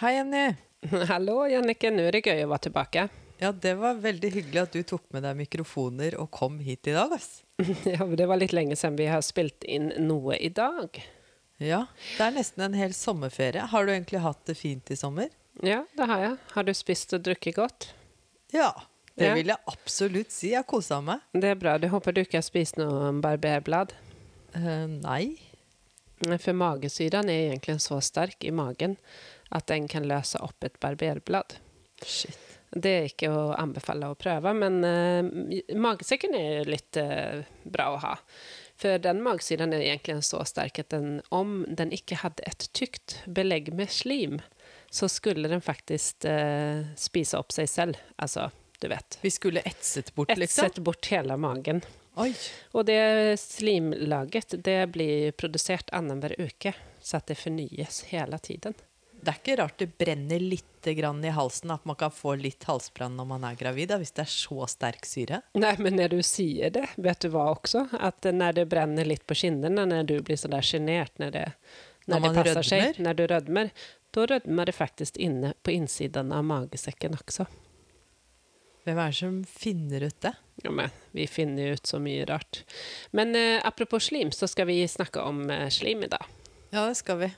Hei, Jenny. Hallo, Jannicke. Nå er det gøy å være tilbake. Ja, det var veldig hyggelig at du tok med deg mikrofoner og kom hit i dag, ass. Ja, det var litt lenge siden vi har spilt inn noe i dag. Ja, det er nesten en hel sommerferie. Har du egentlig hatt det fint i sommer? Ja, det har jeg. Har du spist og drukket godt? Ja, det Ja. vil jeg absolutt si. Jeg kosa meg. Det er bra. Du håper du ikke har spist noe barberblad? Eh, nei. For magesyren er egentlig så sterk i magen at den kan løse opp et barberblad. Shit. Det er ikke å anbefale å prøve, men uh, magesekken er litt uh, bra å ha. For den magesiden er egentlig så sterk at den, om den ikke hadde et tykt belegg med slim, så skulle den faktisk uh, spise opp seg selv. Altså, du vet. Vi skulle etset bort, liksom. Etset bort hele magen. Oi. Og det slimlaget det blir produsert annenhver uke, så det fornyes hele tiden. Det er ikke rart det brenner litt grann i halsen, at man kan få litt halsbrann når man er gravid, da, hvis det er så sterk syre. Nei, men når du sier det, vet du hva også? At når det brenner litt på kinnene, når du blir sådär genert, når det, Når når det passer passer seg, når du rødmer, da rødmer det faktisk inne på innsiden av magesekken også. Hvem er det som finner ut det? Ja, men vi finner ut så mye rart. Men eh, apropos slim, så skal vi snakke om eh, slim i dag. Ja, det skal vi.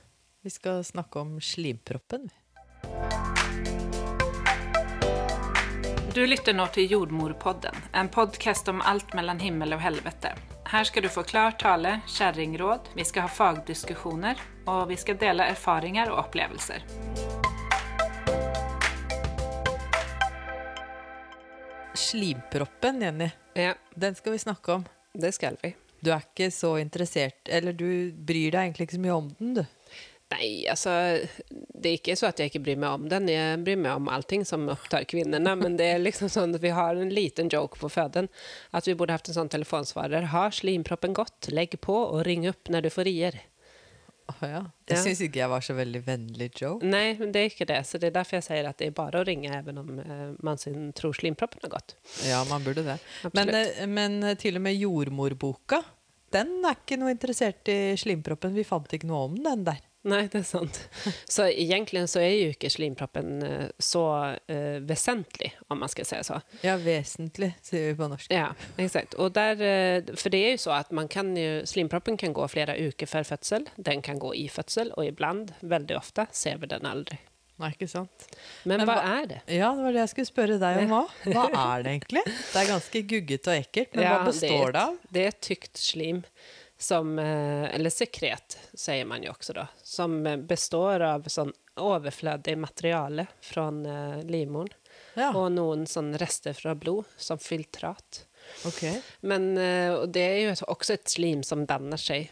Vi skal snakke om slimproppen. Du lytter nå til Jordmorpodden, en podkast om alt mellom himmel og helvete. Her skal du få klar tale, kjerringråd, vi skal ha fagdiskusjoner, og vi skal dele erfaringer og opplevelser. Slimproppen, Jenny, Ja, den skal vi snakke om. det skal vi. Du er ikke så interessert, eller du bryr deg egentlig ikke så mye om den, du. Nei, altså Det er ikke så at jeg ikke bryr meg om den. Jeg bryr meg om allting som opptar kvinnene. Men det er liksom sånn at vi har en liten joke på føden. At vi burde hatt en sånn telefonsvarer. Har slimproppen gått? Legg på og ring opp når du får rier. Å ja. Det Ja. syns ikke jeg var så veldig vennlig joke. Nei, men det er ikke det. Så det er derfor jeg sier at det er bare å ringe even om eh, man sin, tror slimproppen har gått. Ja, man burde det. Men, eh, men eh, til og med jordmorboka, den er ikke noe interessert i slimproppen. Vi fant ikke noe om den der. Nei, det er sant. Så egentlig så er jo ikke slimproppen eh, så uh, vesentlig, om man skal si det så. Ja, vesentlig, sier vi på norsk. Ja, exakt. Og der, eh, för det er jo så at man kan jo, slimproppen kan gå flere uker før fødsel. Den kan gå i fødsel, og ibland, veldig ofte, ser vi den aldri. Nei, ikke sant? Men, Men hva, hva- er det? Ja, det var det jeg skulle spørre deg om òg. Hva er det egentlig? Det er ganske gugget og ekkelt, men hva består det det av? Det er tykt slim, som, eh, eller sekret sier man jo også, da. som eh, består av sånn overflødig materiale fra livmoren. livmodern Ja, Og noen sånn rester fra blod som filtrat. Okay. Men eh, det er jo også et slim som danner sig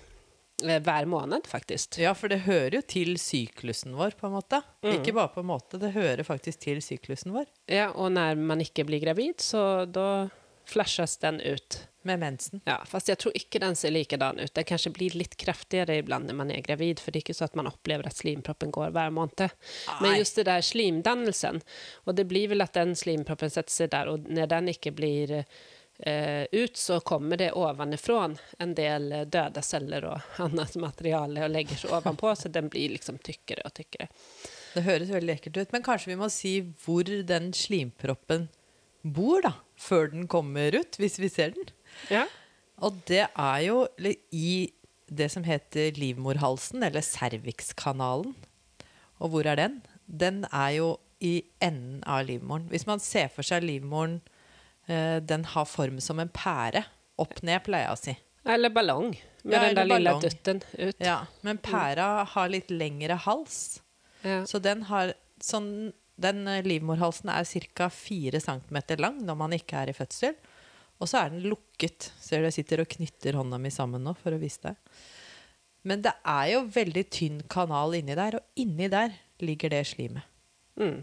eh, hver måned faktisk. Ja, for det hører jo til syklusen vår, på en måte. Mm. Ikke bare på en måte, det hører faktisk til syklusen vår. Ja, og når man ikke blir gravid, så da flashes den ut. Med mensen. Ja, fast jeg tror ikke den ser likedan ut. Den kanskje blir litt kraftigere iblant når man er gravid, for det er ikke så at man opplever at slimproppen går hver måned. Men just det der slimdannelsen, og det blir vel at den slimproppen setter seg der, og når den ikke blir eh, ut, så kommer det ovenfra en del døde celler og annet materiale og legger seg ovenpå, så den blir liksom tykkere og tykkere. Det høres veldig ekkelt ut, men kanskje vi må si hvor den slimproppen bor, da. Før den kommer ut, hvis vi ser den. Ja. Og det er jo i det som heter livmorhalsen, eller cervixkanalen. Og hvor er den? Den er jo i enden av livmoren. Hvis man ser for seg livmoren, eh, den har form som en pære. Opp ned, pleier jeg å si. Eller ballong, med Ja, den der lille dutten ut. Ja, men pæra har litt lengre hals. Ja. Så den har sånn Den eh, livmorhalsen er ca. 4 cm lang når man ikke er i fødsel. Og så er den lukket. Ser du jeg sitter og knytter hånda mi sammen nå for å vise deg. Men det er jo veldig tynn kanal inni der, og inni der ligger det slimet. Mm.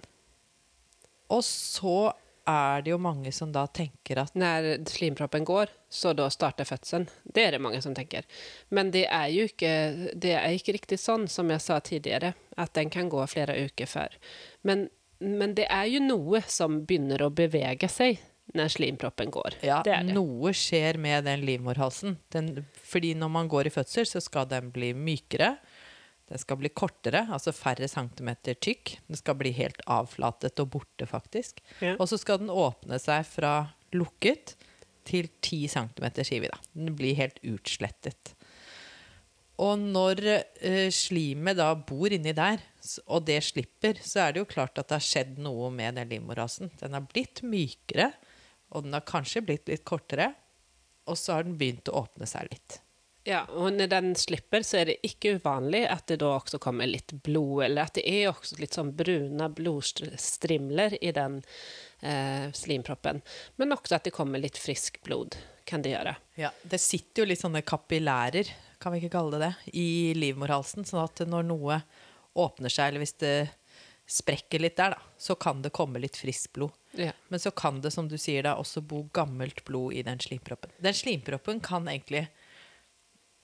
Og så er det jo mange som da tenker at Når slimproppen går, så da starter fødselen. Det er det mange som tenker. Men det er jo ikke, det er ikke riktig sånn som jeg sa tidligere, at den kan gå flere uker før. Men, men det er jo noe som begynner å bevege seg når slimproppen går. ja, det det. noe skjer med den livmorhalsen. Den, fordi når man går i fødsel, så skal den bli mykere. Den skal bli kortere, altså færre centimeter tykk. Den skal bli helt avflatet og borte, faktisk. Ja. Og så skal den åpne seg fra lukket til 10 cm vi Da. Den blir helt utslettet. Og når uh, slimet da bor inni der, og det slipper, så er det jo klart at det har skjedd noe med den livmorhalsen. Den har blitt mykere, og den har kanskje blitt litt kortere. Og så har den begynt å åpne seg litt. Ja, og når den slipper så er det ikke uvanlig at det da også kommer litt blod, eller at det er også litt sånn brune blodstrimler i den eh, slimproppen. Men også at det kommer litt frisk blod, kan det gjøre. Ja, det sitter jo litt sånne kapillærer, kan vi ikke kalle det det, i livmorhalsen. Sånn at når noe åpner seg, eller hvis det sprekker litt der, da, så kan det komme litt friskt blod. Ja. Men så kan det, som du sier, da, også bo gammelt blod i den slimproppen. Den slimproppen kan egentlig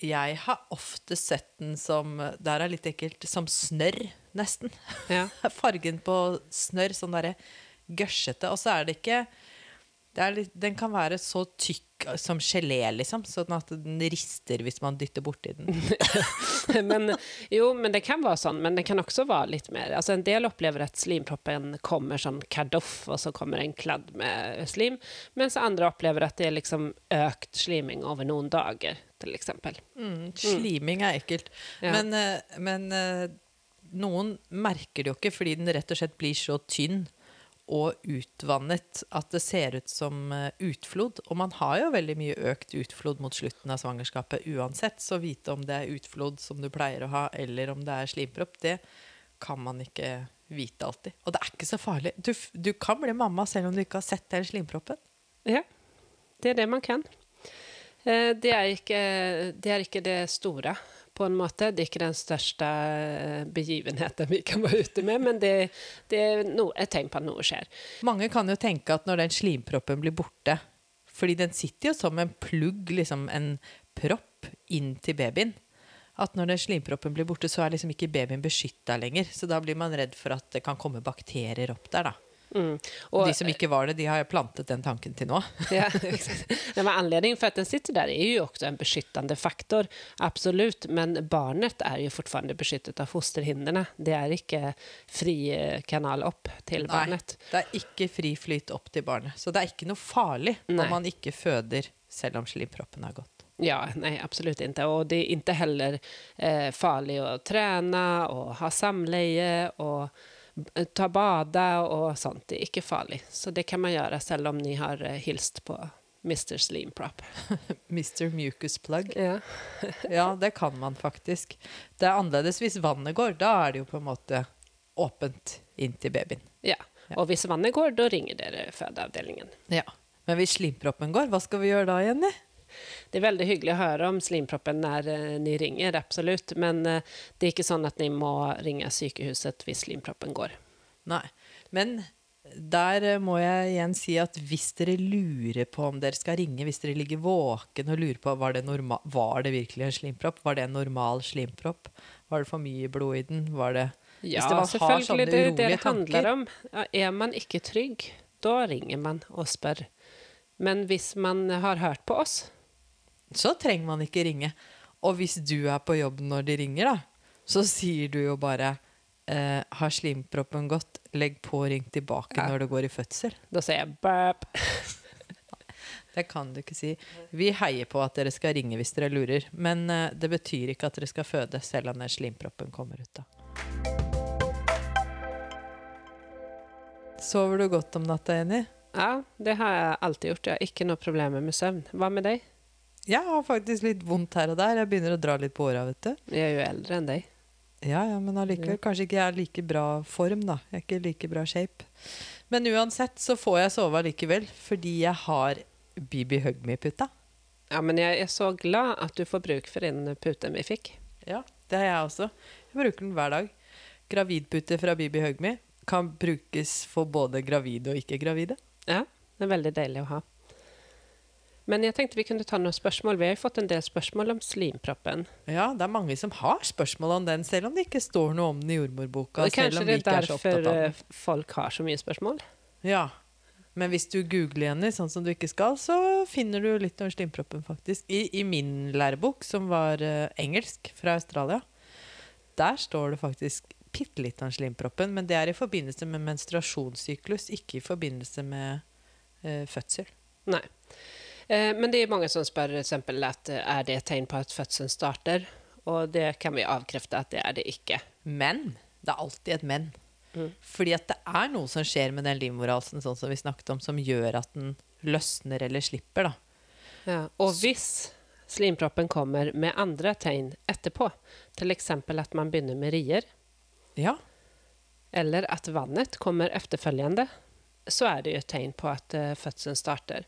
Jeg har ofte sett den som Det er litt ekkelt. Som snørr, nesten. Ja. Fargen på snørr, sånn derre gørsete. Og så er det ikke litt, Den kan være så tykk som gelé, liksom. Sånn at den rister hvis man dytter borti den. men, jo, men det kan være sånn, men det kan også være litt mer altså En del opplever at slimproppen kommer som kardoff, og så kommer en kladd med slim, mens andre opplever at det er liksom økt sliming over noen dager, til eksempel. Mm, sliming er ekkelt. Ja. Men, eh, men eh, noen merker det jo ikke fordi den rett og slett blir så tynn og utvannet at det ser ut som eh, utflod. Og man har jo veldig mye økt utflod mot slutten av svangerskapet uansett, så vite om det er utflod som du pleier å ha, eller om det er slimpropp, det kan man ikke vite alltid. Og det er ikke så farlig. Du, du kan bli mamma selv om du ikke har sett den slimproppen. Ja, det er det man kan. Eh, Det er ikke det, er ikke det store, på en måte. Det er ikke den største eh, begivenheten vi kan være ute med, men det, det er no, et tegn på at noe skjer. Mange kan jo tenke at når den slimproppen blir borte Fordi den sitter jo som en plugg, liksom en propp, inn til babyen. At når den slimproppen blir borte, så er liksom ikke babyen beskytta lenger. Så da blir man redd for at det kan komme bakterier opp der, da. Mm. Og de som ikke var det, de har plantet den tanken til nå. Ja, men anledningen for at den sitter der, er jo også en beskyttende faktor, absolut. Men barnet er jo fortfarande beskyttet av fosterhindrene. Det er ikke fri eh, kanal opp til barnet. Nei, det er ikke fri flyt opp til barnet. Så det er ikke noe farlig når man ikke føder selv om slimproppen har gått. Ja, nei, absolut ikke. Og det er ikke heller eh, farlig å trene og ha samleie b- ta bade og sånt. Det er ikke farlig. Så det kan man gjøre selv om ni har eh, hilst på Mr. Slim Prop. Mr. Mucus Plug. Ja. Ja, det kan man faktisk. Det er annerledes hvis vannet går. Da er det jo på en måte åpent inn til babyen. ja. og hvis vannet går, da ringer dere fødeavdelingen. Ja. Men hvis slimproppen går, hva skal vi gjøre da, Jenny? Det er veldig hyggelig å høre om slimproppen når dere ni ringer, absolutt. Men eh, det er ikke sånn at ni må ringe sykehuset hvis slimproppen går. Nei. Men der eh, må jeg igjen si at hvis dere lurer på om dere skal ringe, hvis dere ligger våken og lurer på var det, norma var det virkelig en slimpropp, var det en normal slimpropp, var det for mye blod i den, var det Ja, det var- selvfølgelig. Det er det det handler om. Er man ikke trygg, da ringer man og spør. Men hvis man har hørt på oss, så trenger man ikke ringe. Og hvis du er på jobb når de ringer, da, så sier du jo bare eh, Har slimproppen gått? Legg på ring tilbake Ja. når det går i fødsel. da sier jeg bæp. Det kan du ikke si. Vi heier på at dere skal ringe hvis dere lurer, men eh, det betyr ikke at dere skal føde selv om den slimproppen kommer ut. da. Sover du godt om natta, Jenny? Ja, det har jeg alltid gjort. Jeg har ikke noe problemer med søvn. Hva med deg? Jeg har faktisk litt vondt her og der. Jeg begynner å dra litt på åra, vet du. Jeg er jo eldre enn deg. Ja, ja, men allikevel. Kanskje ikke jeg er like bra form, da. Jeg er ikke like bra shape. Men uansett så får jeg sove allikevel, fordi jeg har Bibi Hugme-putta. Ja, men jeg er så glad at du får bruk for den puten vi fikk. Ja, det har jeg også. Jeg bruker den hver dag. Gravidpute fra Bibi Hugme kan brukes for både gravide og ikke-gravide. Ja, det er veldig deilig å ha. Men jeg tenkte vi kunne ta noen spørsmål. Vi har jo fått en del spørsmål om slimproppen. Ja, det er mange som har spørsmål om den, selv om det ikke står noe om den i jordmorboka. Kanskje det er er derfor eh, folk har så mye spørsmål? Ja. Men hvis du googler henne sånn som du ikke skal, så finner du litt om slimproppen, faktisk. I, i min lærebok, som var uh, engelsk fra Australia, der står det faktisk bitte litt om slimproppen, men det er i forbindelse med menstruasjonssyklus, ikke i forbindelse med uh, fødsel. Nei. Eh, men det er mange som spør eksempel at eh, er det et tegn på at fødselen starter, og det kan vi avkrefte at det er det ikke. Men det er alltid et men. Mm. Fordi at det er noe som skjer med den livmorhalsen sånn som vi snakket om, som gjør at den løsner eller slipper. da. Ja. Og hvis slimproppen kommer med andre tegn etterpå, f.eks. at man begynner med rier, Ja, eller at vannet kommer efterfølgende, så er det jo et tegn på at eh, fødselen starter.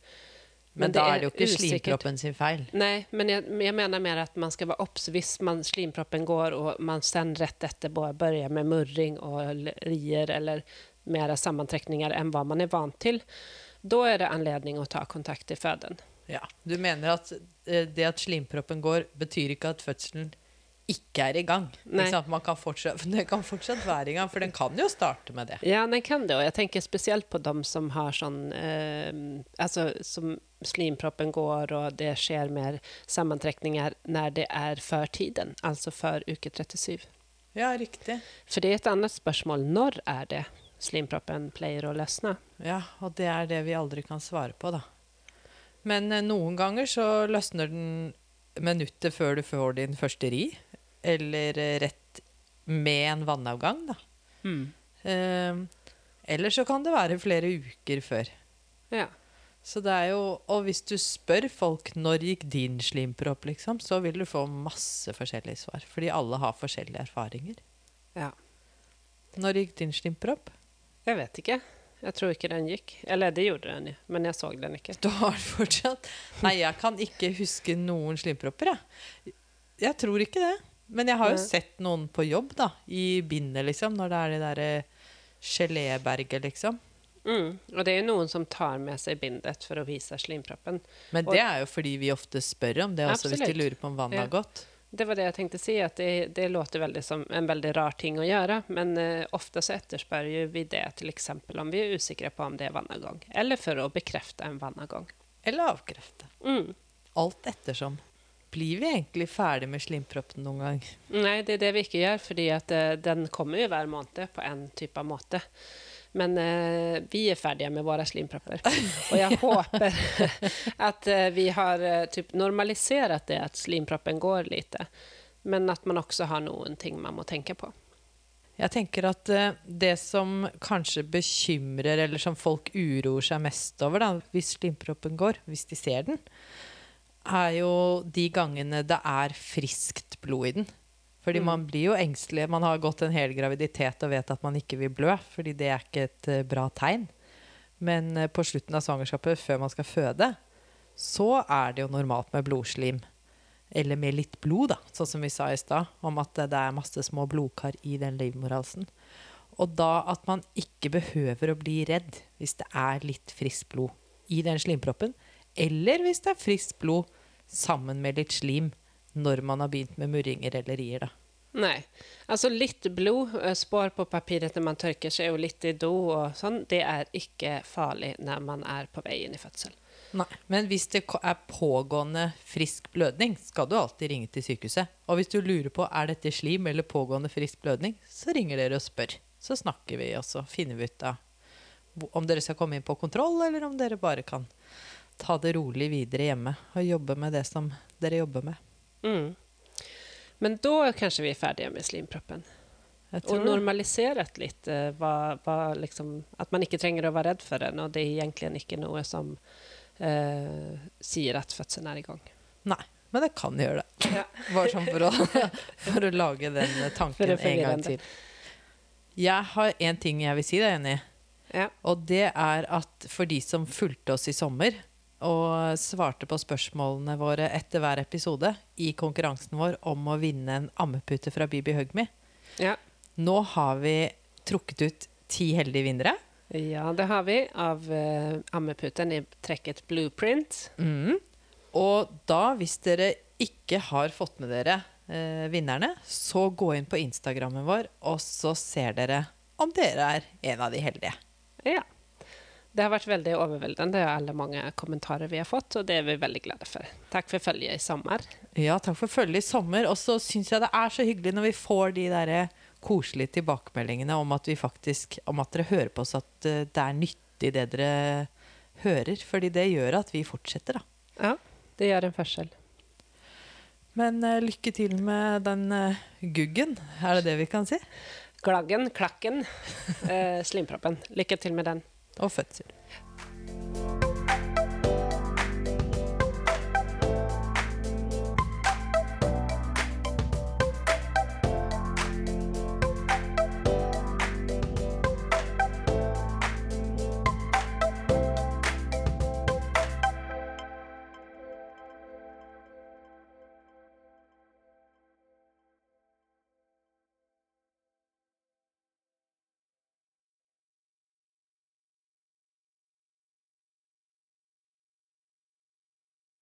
Men, da er det jo ikke usikkert. slimproppen sin feil. Nei, men jeg, jeg mener mer at man skal være obs hvis man, slimproppen går, og man sen rett etter begynner med murring og rier eller mer sammentrekninger enn hva man er vant til. Da er det anledning å ta kontakt i føden. Ja, Du mener at eh, det at slimproppen går, betyr ikke at fødselen ikke er i gang? Man kan fortsatt, det kan fortsatt være i gang, for den kan jo starte med det. Ja, den kan det, og jeg tenker spesielt på dem som har sånn eh, Altså som slimproppen går, og det skjer mer sammentrekninger når det er før tiden, altså før uke 37. Ja, riktig. For det er et annet spørsmål. Når er det slimproppen pleier å løsne? Ja, og det er det vi aldri kan svare på, da. Men eh, noen ganger så løsner den minuttet før du får din første ri, eller eh, rett med en vannavgang, da. Eh, eller så kan det være flere uker før. Ja. Så det er jo, Og hvis du spør folk når gikk din slimpropp, liksom, så vil du få masse forskjellige svar. Fordi alle har forskjellige erfaringer. ja. Når gikk din slimpropp? Jeg vet ikke. Jeg tror ikke den gikk. Eller det gjorde den, men jeg så den ikke. Du har fortsatt Nei, jeg kan ikke huske noen slimpropper, jeg. Jeg tror ikke det. Men jeg har jo sett noen på jobb, da. I bindet, liksom. Når det er det derre geléberget, liksom. Mm. Og det er jo noen som tar med seg bindet for å vise slimproppen. Men det er jo fordi vi ofte spør om det også, hvis de lurer på om vannet Ja. har gått. Det var det jeg tenkte å si, at det, det låter veldig som en veldig rar ting å gjøre. Men uh, ofte så etterspør vi det f.eks. om vi er usikre på om det er vannavgang. Eller for å bekrefte en vannavgang. Eller avkrefte. Mm. Alt ettersom. Blir vi egentlig ferdig med slimproppen noen gang? Nei, det er det vi ikke gjør, fordi at eh, den kommer jo hver måned på en type måte. Men eh, vi er ferdige med våre slimpropper. Og jeg håper at eh, vi har eh, typ normalisert det at slimproppen går lite. Men at man også har noen ting man må tenke på. Jeg tenker at det som kanskje bekymrer, eller som folk uroer seg mest over, da, hvis slimproppen går, hvis de ser den, er jo de gangene det er friskt blod i den. Fordi man blir jo engstelig. Man har gått en hel graviditet og vet at man ikke vil blø, fordi det er ikke et eh, bra tegn. Men eh, på slutten av svangerskapet, før man skal føde, så er det jo normalt med blodslim. Eller med litt blod, da, sånn som vi sa i stad, om at det er masse små blodkar i den livmorhalsen. Og da at man ikke behøver å bli redd hvis det er litt friskt blod i den slimproppen, eller hvis det er friskt blod sammen med litt slim når man har begynt med murringer eller rier, da. Nei. Altså litt blod, eh, spår på papiret når man tørker seg, og litt i do og sånn, det er ikke farlig når man er på vei inn i fødsel. Nei. Men hvis det er pågående frisk blødning, skal du alltid ringe til sykehuset. Og hvis du lurer på er dette slim eller pågående frisk blødning, så ringer dere og spør. Så snakker vi, og så finner vi ut av om dere skal komme inn på kontroll, eller om dere bare kan ta det rolig videre hjemme og jobbe med det som dere jobber med. Mm. Men da er kanskje vi er ferdige med slimproppen. Og normalisert litt uh, hva, hva liksom, At man ikke trenger å være redd for den, og det er egentlig ikke noe som uh, sier at fødselen er i gang. Nei, men det kan gjøre det. Ja. Bare sånn for å, for å lage den tanken en gang til. Jeg har en ting jeg vil si deg i. Ja. Og det er at for de som fulgte oss i sommer og svarte på spørsmålene våre etter hver episode i konkurransen vår om å vinne en ammepute fra Bibi Hugme, Ja. nå har vi trukket ut ti heldige vinnere. ja, det har vi av uh, ammeputen i trekket Blueprint. Mm. Og da, hvis dere ikke har fått med dere uh, vinnerne, så gå inn på Instagrammen vår, og så ser dere om dere er en av de heldige. Ja. Det har vært veldig overveldende, alle mange kommentarer vi har fått, og det er vi veldig glade for. Takk for følget i sommer. Ja, takk for følget i sommer. Og så syns jeg det er så hyggelig når vi får de der koselige tilbakemeldingene om at vi faktisk Om at dere hører på oss, at eh, det er nyttig det dere hører. Fordi det gjør at vi fortsetter, da. Ja, det gjør en forskjell. Men uh, lykke til med den uh, guggen, er det det vi kan si? Glaggen, klakken, uh, slimproppen. Lykke til med den. Og fødsel.